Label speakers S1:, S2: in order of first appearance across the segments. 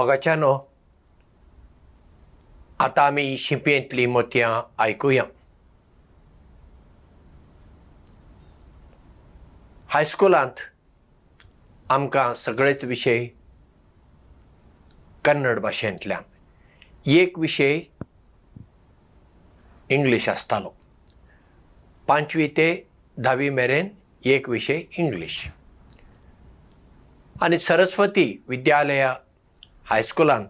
S1: मोगाच्यानो आतां आमी शिंपयेंतलीं मोतयां आयकुया. हायस्कुलांत आमकां सगळेच विशय कन्नड भाशेंतल्यान. एक विशय इंग्लीश आसतालो. पांचवी ते धावी मेरेन एक विशय इंग्लीश. आनी सरस्वती विद्यालया हायस्कुलांत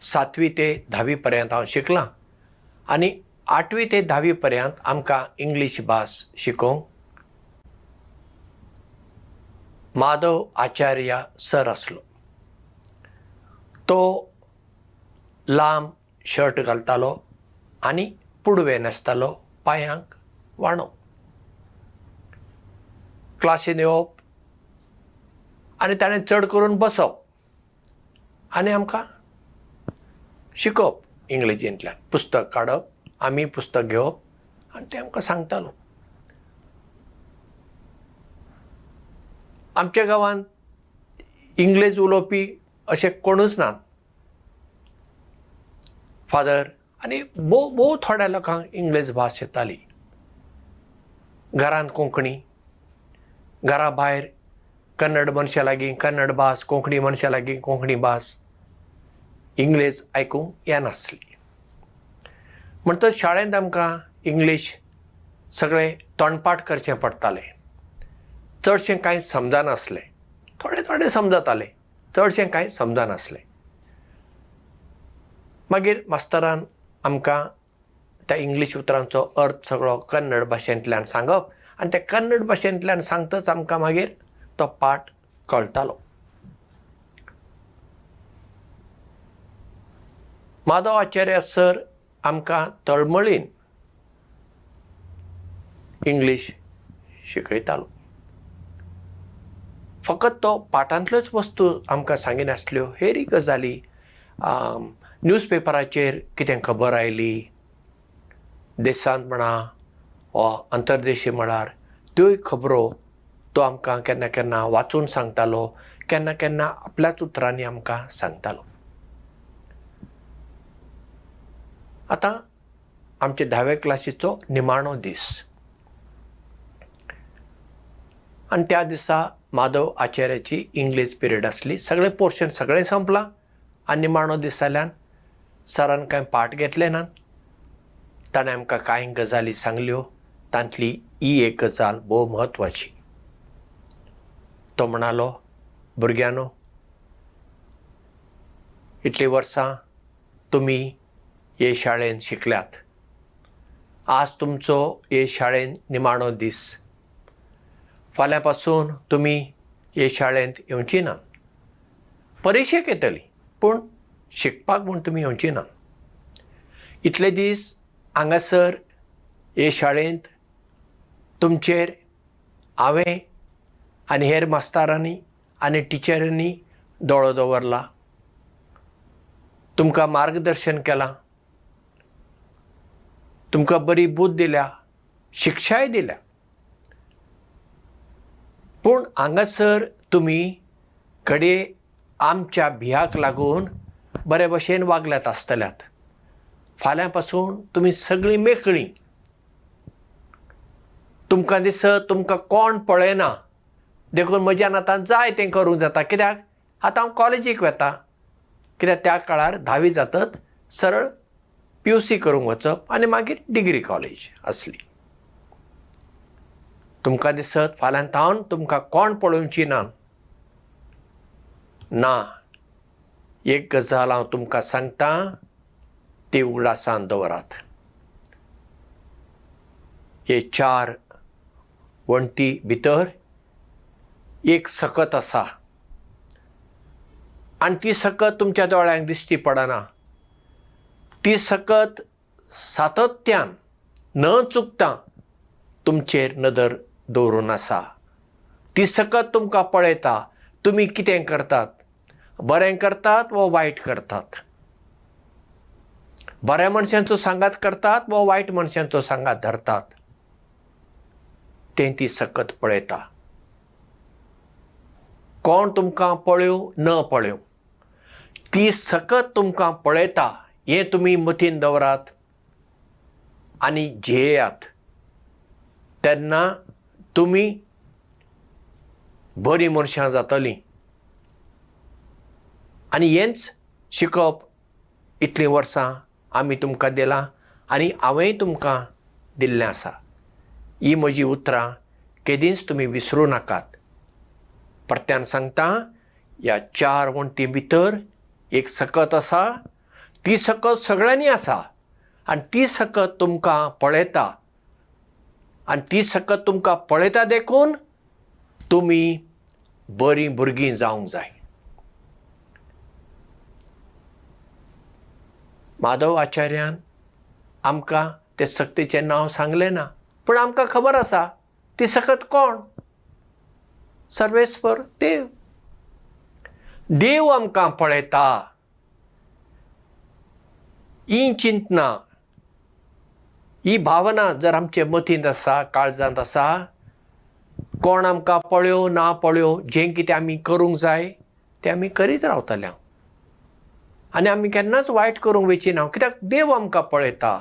S1: सातवी ते धावी पर्यंत हांव शिकलां. आनी आठवी ते धावी पर्यंत आमकां इंग्लीश भास शिकोवंक माधव आचार्य सर आसलो. तो लांब शर्ट घालतालो आनी पुडवे न्हेसतालो पांयांक वाणो क्लासीन येवप आनी ताणें चड करून बसप आनी आमकां शिकोवप इंग्लिशींतल्यान. पुस्तक काडप आमी पुस्तक घेवप आनी तें आमकां सांगतालो. आमच्या गांवांत इंग्लीश उलोवपी अशे कोणूच नात फादर आनी भोव भोव थोड्या लोकांक इंग्लीश भास येताली. घरांत कोंकणी घरा भायर कन्नड मनशां लागीं कन्नड भास कोंकणी मनशां लागीं कोंकणी भास. इंग्लीश आयकूंक येनासली म्हणटच शाळेंत आमकां इंग्लीश सगळें तोंडपाट करचें पडटालें. चडशें कांय समजनासलें. थोडें थोडें समजतालें. चडशें कांय समजनासलें. मागीर मास्तरान आमकां त्या इंग्लीश उतरांचो अर्थ सगळो कन्नड भाशेंतल्यान सांगप. आनी त्या कन्नड भाशेंतल्यान सांगतच आमकां मागीर तो पाठ कळटालो. माधव आचार्य सर आमकां तळमळीन इंग्लीश शिकयतालो. फकत तो पाठांतल्योच वस्तू आमकां सांगिनासल्यो. हेरी गजाली न्यूज पेपराचेर कितें खबर आयली देशांत म्हणा वा अंतरदेशी म्हळ्यार त्योय खबरो तो आमकां केन्ना केन्ना वाचून सांगतालो केन्ना केन्ना आपल्याच उतरांनी आमकां सांगतालो. आतां आमचे धावे क्लासीचो निमाणो दीस. आनी त्या दिसा माधव आचार्याची इंग्लीश पिरियड आसली सगळें पोर्शन सगळें संपलां. आनी निमाणो दीस जाल्यान सरान कांय पाठ घेतले नात. ताणें आमकां कांय गजाली सांगल्यो तांतली ही एक गजाल भोव म्हत्वाची तो म्हणालो भुरग्यांनो इतलीं वर्सां तुमी हे शाळेंत शिकल्यात. आज तुमचो हे शाळेंत निमाणो दीस. फाल्यां पासून तुमी हे शाळेंत येवची ना. परिक्षेक येतली पूण शिकपाक म्हूण तुमी येवची ना. इतले दीस हांगासर हे शाळेंत तुमचेर हांवें आनी हेर मास्तारांनी आनी टिचरांनी दोळो दवरला. तुमकां मार्गदर्शन केलां. तुमकां बरी बूद दिल्या शिक्षाय दिल्या. पूण हांगासर तुमी घडये आमच्या भियाक लागून बरे भशेन वागल्यात आसतल्यात. फाल्यां पासून तुमी सगळीं मेकळीं. तुमकां दिसत तुमकां कोण पळयना देखून म्हज्यान आतां जाय तें करूंक जाता. कित्याक? आतां हांव कॉलेजीक वता. कित्याक? त्या काळार धावी जातत सरळ पी यू सी करूंक वचप आनी मागीर डिग्री कॉलेज आसली तुमकां दिसत फाल्यां तावन तुमकां कोण पळोवची ना? ना. एक गजाल हांव तुमकां सांगतां ती उगडासान दवरात. हे चार वण्टी भितर एक सकत आसा. आनी ती सकत तुमच्या दोळ्यांक दिश्टी पडना. ती सकत सातत्यान न चुकता तुमचेर नदर दवरून आसा. ती सकत तुमकां पळयता तुमी कितें करतात? बरें करतात वा वायट करतात? बऱ्या मनशांचो सांगात करतात वा वायट मनशांचो सांगात धरतात? तें ती सकत पळयता कोण तुमकां पळ्यो न पळ्यो. ती सकत तुमकां पळयता हें तुमी मतीन दवरात आनी झेयात तेन्ना तुमी बरीं मनशां जातलीं. आनी हेंच शिकप इतलीं वर्सां आमी तुमकां दिलां आनी हांवेंय तुमकां दिल्लें आसा. ही म्हजी उतरां केदींच तुमी विसरूं नाकात परत्यान सांगता ह्या चार वण्टी भितर एक सकत आसा ती सकत सगळ्यांनी आसा आनी ती सकत तुमकां पळयता. आनी ती सकत तुमकां पळयता देखून तुमी बरीं भुरगीं जावंक जाय. माधव आचार्यान आमकां ते सक्तीचें नांव सांगलें ना पूण आमकां खबर आसा ती सकत कोण सर्वेस्पर देव। देव आमकां पळयता। ही चिंतना ही भावना जर आमचे मतींत आसा काळजांत आसा कोण आमकां पळयो ना पळयो जें कितें आमी करूंक जाय तें आमी करीत रावतले आनी आमी केन्नाच वायट करूंक वेचिना कित्याक? देव आमकां पळयता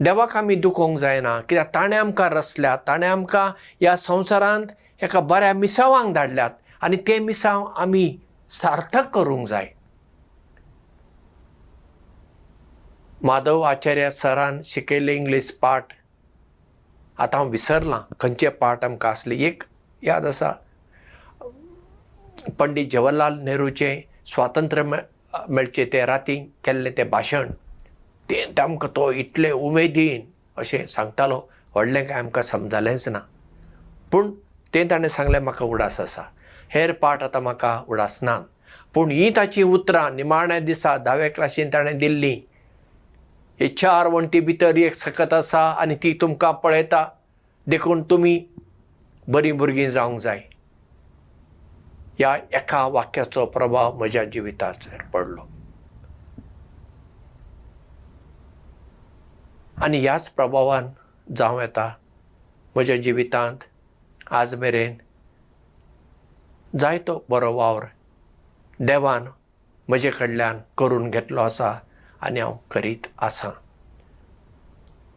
S1: देवाक आमी दुखोवंक जायना. कित्याक ताणें आमकां रचल्यात ताणें आमकां ह्या संवसारांत एका बऱ्या मिसावांक धाडल्यात आनी ते मिसाव आमी सार्थक करूंक जाय. माधव आचार्य सरान शिकयल्ले इंग्लीश पाठ आतां हांव विसरलां. खंयचे पाठ आमकां आसले? एक याद आसा. पंडीत जवाहरलाल नेहरूचें स्वातंत्र्य मेळचें ते रातीं केल्लें तें भाशण तें आमकां तो इतले उमेदीन अशें सांगतालो. व्हडलें कांय आमकां समजलेंच ना. पूण तें ताणें सांगलें म्हाका उडास आसा. हेर पाठ आतां म्हाका उडास नात पूण हीं ताचीं उतरां निमाण्या दिसा धावे क्लासीन ताणें दिल्लीं. हे चार वण्टी भितर एक सकत आसा आनी ती तुमकां पळयता. देखून तुमी बरीं भुरगीं जावंक जाय. ह्या एका वाक्याचो प्रभाव म्हज्या जिविताचेर पडलो आनी ह्याच प्रभावान जावं येता. म्हज्या जिवितांत आज मेरेन जायतो बरो वावर देवान म्हजे कडल्यान करून घेतलो आसा आनी हांव करीत आसां.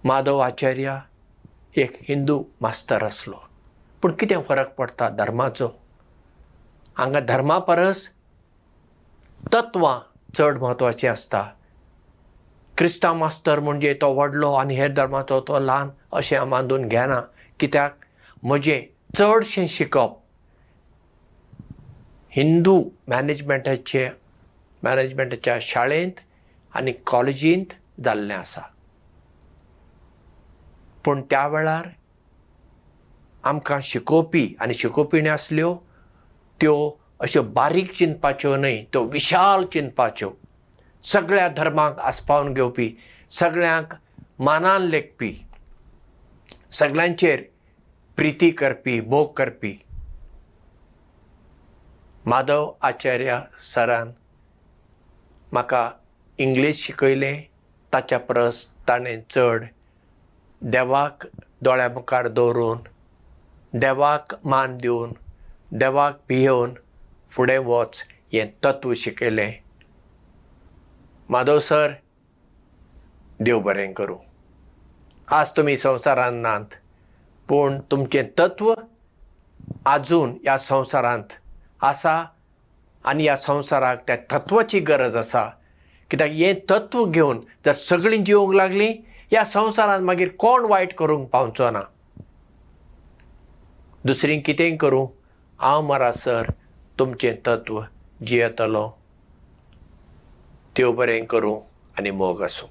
S1: माधव आचार्य एक हिंदू मास्तर आसलो. पूण कितें फरक पडटा धर्माचो? हांगा धर्मा परस तत्वां चड म्हत्वाचीं आसता क्रिस्तांव मास्तर म्हणजे तो व्हडलो आनी हेर धर्माचो तो ल्हान अशें हांव बांदून घेना. कित्याक? म्हजें चडशें शिकप. हिंदू मॅनेजमेंटाचे मॅनेजमेंटाच्या शाळेंत आनी कॉलेजींत जाल्लें आसा. पूण त्या वेळार आमकां शिकोवपी आनी शिकोवपीणी आसल्यो त्यो अश्यो बारीक चिंतपाच्यो न्हय त्यो विशाल चिंतपाच्यो सगळ्या धर्मांक आस्पावन घेवपी सगळ्यांक मानान लेखपी सगळ्यांचेर प्रिती करपी मोग करपी. माधव आचार्य सरान म्हाका इंग्लीश शिकयलें ताच्या परस ताणें चड देवाक दोळ्या मुखार दवरून देवाक मान दिवन देवाक भियोवन फुडें वच हें तत्व शिकयलें माधव सर देव बरें करूं. आज तुमी संवसारांत नात पूण तुमचें तत्व आजून ह्या संवसारांत आसा आनी ह्या संवसाराक त्या तत्वाची गरज आसा. कित्याक हें तत्व घेवन जर सगळीं जिवंक लागलीं ह्या संवसारांत मागीर कोण वायट करूंक पावचो ना? दुसरीं कितेंय करूं? हांव मरा सर तुमचें तत्व जियेतलो देव बरें करूं आनी मोग आसूं